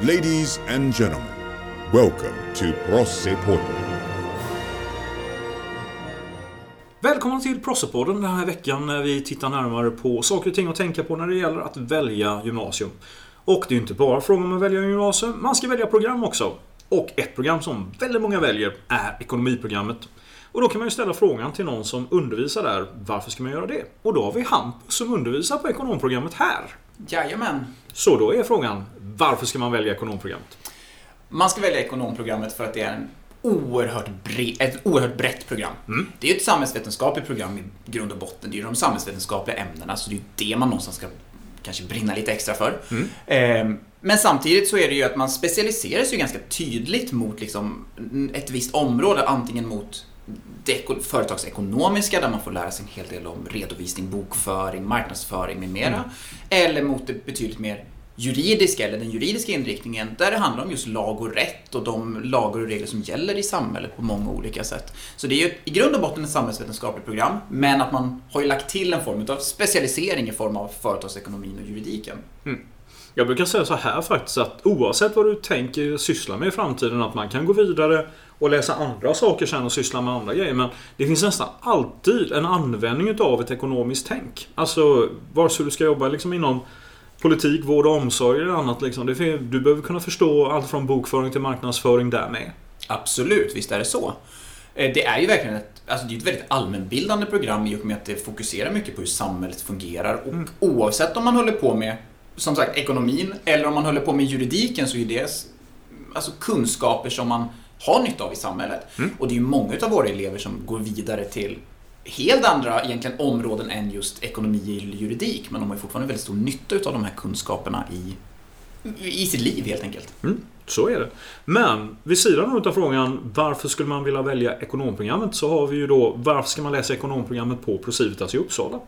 Ladies and gentlemen, welcome to Prossepodden. Välkomna till Prossepodden den här veckan när vi tittar närmare på saker och ting att tänka på när det gäller att välja gymnasium. Och det är inte bara frågan om att välja gymnasium, man ska välja program också. Och ett program som väldigt många väljer är ekonomiprogrammet. Och då kan man ju ställa frågan till någon som undervisar där, varför ska man göra det? Och då har vi Hampus som undervisar på ekonomprogrammet här. Jajamän. Så då är frågan, varför ska man välja ekonomprogrammet? Man ska välja ekonomprogrammet för att det är en oerhört bre- ett oerhört brett program. Det är ju ett samhällsvetenskapligt program i grund och botten. Det är ju de samhällsvetenskapliga ämnena, så det är det man någonstans ska kanske brinna lite extra för. Ehm, Men samtidigt så är det ju att man specialiserar sig ganska tydligt mot liksom ett visst område, antingen mot det eko- företagsekonomiska där man får lära sig en hel del om redovisning, bokföring, marknadsföring med mera. Eller mot det betydligt mer juridiska eller den juridiska inriktningen där det handlar om just lag och rätt och de lagar och regler som gäller i samhället på många olika sätt. Så det är ju i grund och botten ett samhällsvetenskapligt program men att man har ju lagt till en form av specialisering i form av företagsekonomin och juridiken. Mm. Jag brukar säga så här faktiskt att oavsett vad du tänker syssla med i framtiden att man kan gå vidare och läsa andra saker sen och syssla med andra grejer. Men det finns nästan alltid en användning utav ett ekonomiskt tänk. Alltså vare sig du ska jobba liksom inom politik, vård och omsorg eller annat. Liksom. Du behöver kunna förstå allt från bokföring till marknadsföring där med. Absolut, visst är det så. Eh, Det är ju verkligen ett, alltså det är ett väldigt allmänbildande program i och med att det fokuserar mycket på hur samhället fungerar. Och oavsett om man håller på med, som sagt, ekonomin eller om man håller på med juridiken så är det alltså, kunskaper som man har nytta av i samhället. Och det är ju många av våra elever som går vidare till helt andra egentligen områden än just ekonomi eller juridik. Men de har ju fortfarande väldigt stor nytta av de här kunskaperna i, i sitt liv helt enkelt. Mm, så är det. Men vid sidan av frågan varför skulle man vilja välja ekonomprogrammet så har vi ju då varför ska man läsa ekonomprogrammet på Procivitas i Uppsala?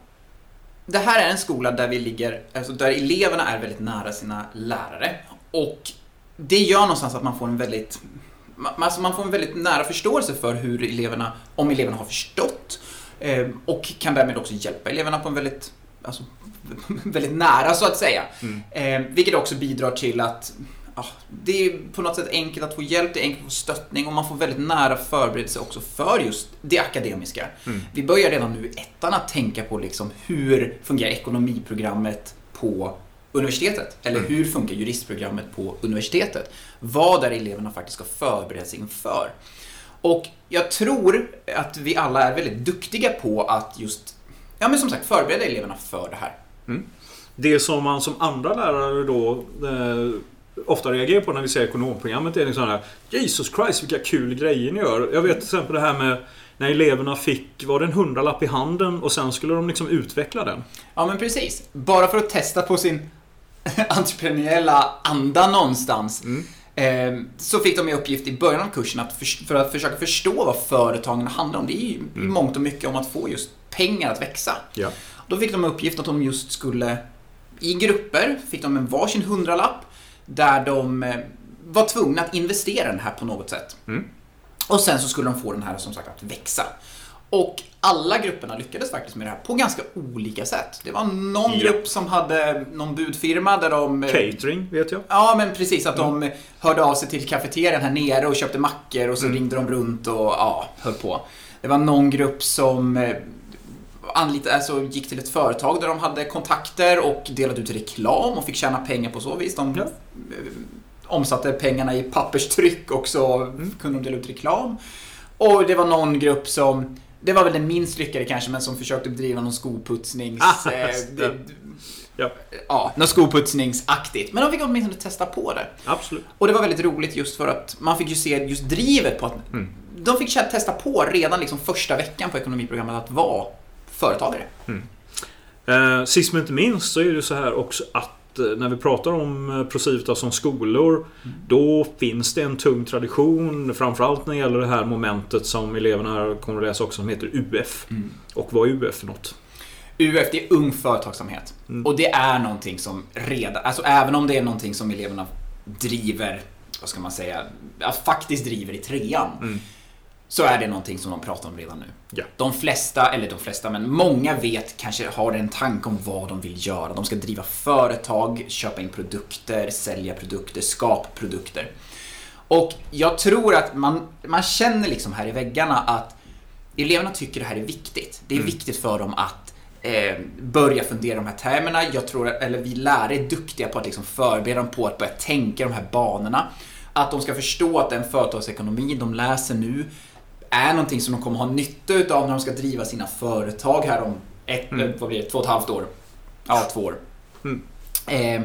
Det här är en skola där vi ligger, alltså där eleverna är väldigt nära sina lärare. Och det gör någonstans att man får en väldigt, alltså man får en väldigt nära förståelse för hur eleverna, om eleverna har förstått. Eh, Och kan därmed också hjälpa eleverna på en väldigt, alltså, väldigt nära så att säga. Eh, Vilket också bidrar till att ja, det är på något sätt enkelt att få hjälp, det är enkelt att få stöttning och man får väldigt nära förberedelse också för just det akademiska. Vi börjar redan nu i ettan att tänka på liksom hur fungerar ekonomiprogrammet på universitetet? Eller hur funkar juristprogrammet på universitetet? Vad är det eleverna faktiskt ska förbereda sig inför? Och jag tror att vi alla är väldigt duktiga på att just, ja men som sagt, förbereda eleverna för det här. Det som man som andra lärare då eh, ofta reagerar på när vi ser ekonomprogrammet är liksom här Jesus Christ vilka kul grejer ni gör. Jag vet till exempel det här med när eleverna fick, var det en hundralapp i handen och sen skulle de liksom utveckla den. Ja, men precis. Bara för att testa på sin entreprenöriella anda någonstans. Eh, så fick de i uppgift i början av kursen att för, för att försöka förstå vad företagen handlar om. Det är ju i mångt och mycket om att få just pengar att växa. Ja. Då fick de i uppgift att de just skulle, i grupper, fick de en varsin hundralapp där de eh, var tvungna att investera den här på något sätt. Och sen så skulle de få den här som sagt att växa. Och alla grupperna lyckades faktiskt med det här på ganska olika sätt. Det var någon Ja. grupp som hade någon budfirma där de... eh, Catering vet jag. Ja, men precis. Att de hörde av sig till kafeterian här nere och köpte mackor och så ringde de runt och ja, höll på. Det var någon grupp som eh, anlitade, alltså, gick till ett företag där de hade kontakter och delade ut reklam och fick tjäna pengar på så vis. De Ja. eh, omsatte pengarna i papperstryck och så kunde de dela ut reklam. Och det var någon grupp som det var väl den minst lyckade kanske, men som försökte bedriva någon skoputsnings... Ah, eh, ja. Ja, ja, något skoputsningsaktigt. Men de fick åtminstone testa på det. absolut. Och det var väldigt roligt just för att man fick ju se just drivet på att de fick testa på redan liksom första veckan på ekonomiprogrammet att vara företagare. Eh, sist men inte minst så är det så här också att när vi pratar om eh, Procivitas som skolor Då finns det en tung tradition Framförallt när det gäller det här momentet som eleverna kommer att läsa också som heter UF. Och vad är UF för något? UF, det är ung företagsamhet. Och det är någonting som redan, alltså även om det är någonting som eleverna driver, vad ska man säga, faktiskt driver i trean. Så är det någonting som de pratar om redan nu. Ja. De flesta, eller de flesta, men många vet, kanske har en tanke om vad de vill göra. De ska driva företag, köpa in produkter, sälja produkter, skapa produkter. Och jag tror att man, man känner liksom här i väggarna att eleverna tycker det här är viktigt. Det är viktigt för dem att eh, börja fundera de här termerna. Jag tror, eller vi lärare är duktiga på att liksom förbereda dem på att börja tänka de här banorna. Att de ska förstå att den företagsekonomi de läser nu är någonting som de kommer ha nytta utav när de ska driva sina företag här om ett, Mm. vad blir det, två och ett halvt år. Ja, två år. Mm. Eh,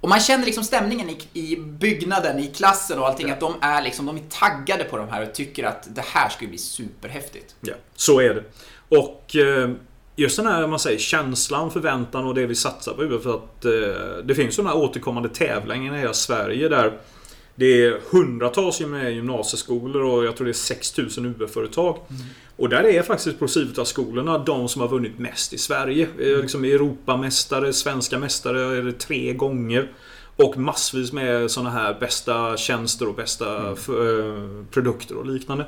och man känner liksom stämningen i, i byggnaden, i klassen och allting, att de är liksom, de är taggade på de här och tycker att det här ska bli superhäftigt. Ja, så är det. Och eh, just den här man säger, känslan, förväntan och det vi satsar på. För att eh, det finns sådana återkommande tävlingar i hela Sverige där det är hundratals gym- gymnasieskolor och jag tror det är 6000 UF-företag. Och där är faktiskt Procivitas-skolorna de som har vunnit mest i Sverige. Mm. Liksom Europamästare, svenska mästare är det tre gånger. Och massvis med sådana här bästa tjänster och bästa f- eh, produkter och liknande.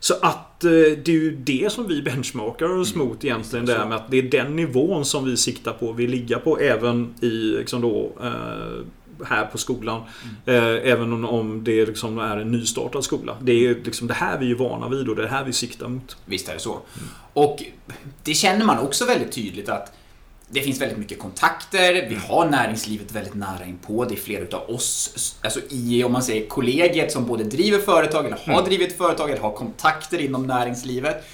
Så att eh, det är ju det som vi benchmarkar oss mot egentligen. Det här med att det är den nivån som vi siktar på. Vi ligger på även i liksom då eh, här på skolan. Eh, även om, om det liksom är en nystartad skola. Det är liksom det här vi är vana vid och det är det här vi siktar mot. Visst är det så. Och det känner man också väldigt tydligt att det finns väldigt mycket kontakter, vi har näringslivet väldigt nära inpå. Det är flera utav oss, alltså i, om man säger kollegiet, som både driver företag, eller har drivit företag, eller har kontakter inom näringslivet.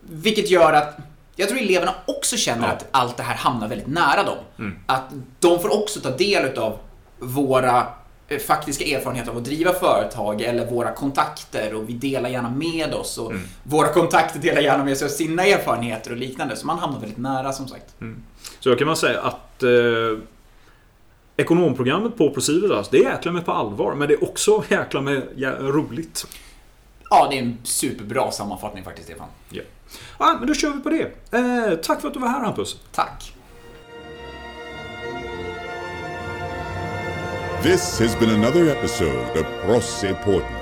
Vilket gör att jag tror eleverna också känner Ja. att allt det här hamnar väldigt nära dem. Att de får också ta del utav våra eh, faktiska erfarenheter av att driva företag eller våra kontakter och vi delar gärna med oss och våra kontakter delar gärna med sig av sina erfarenheter och liknande. Så man hamnar väldigt nära som sagt. Så då kan man säga att eh, Ekonomprogrammet på Procivitas, det är jäkla med på allvar. Men det är också jäkla med ja, roligt. Ja, det är en superbra sammanfattning faktiskt, Stefan. Ja. ja, men då kör vi på det. Eh, tack för att du var här Hampus. Tack. This has been another episode of Prosse Podden.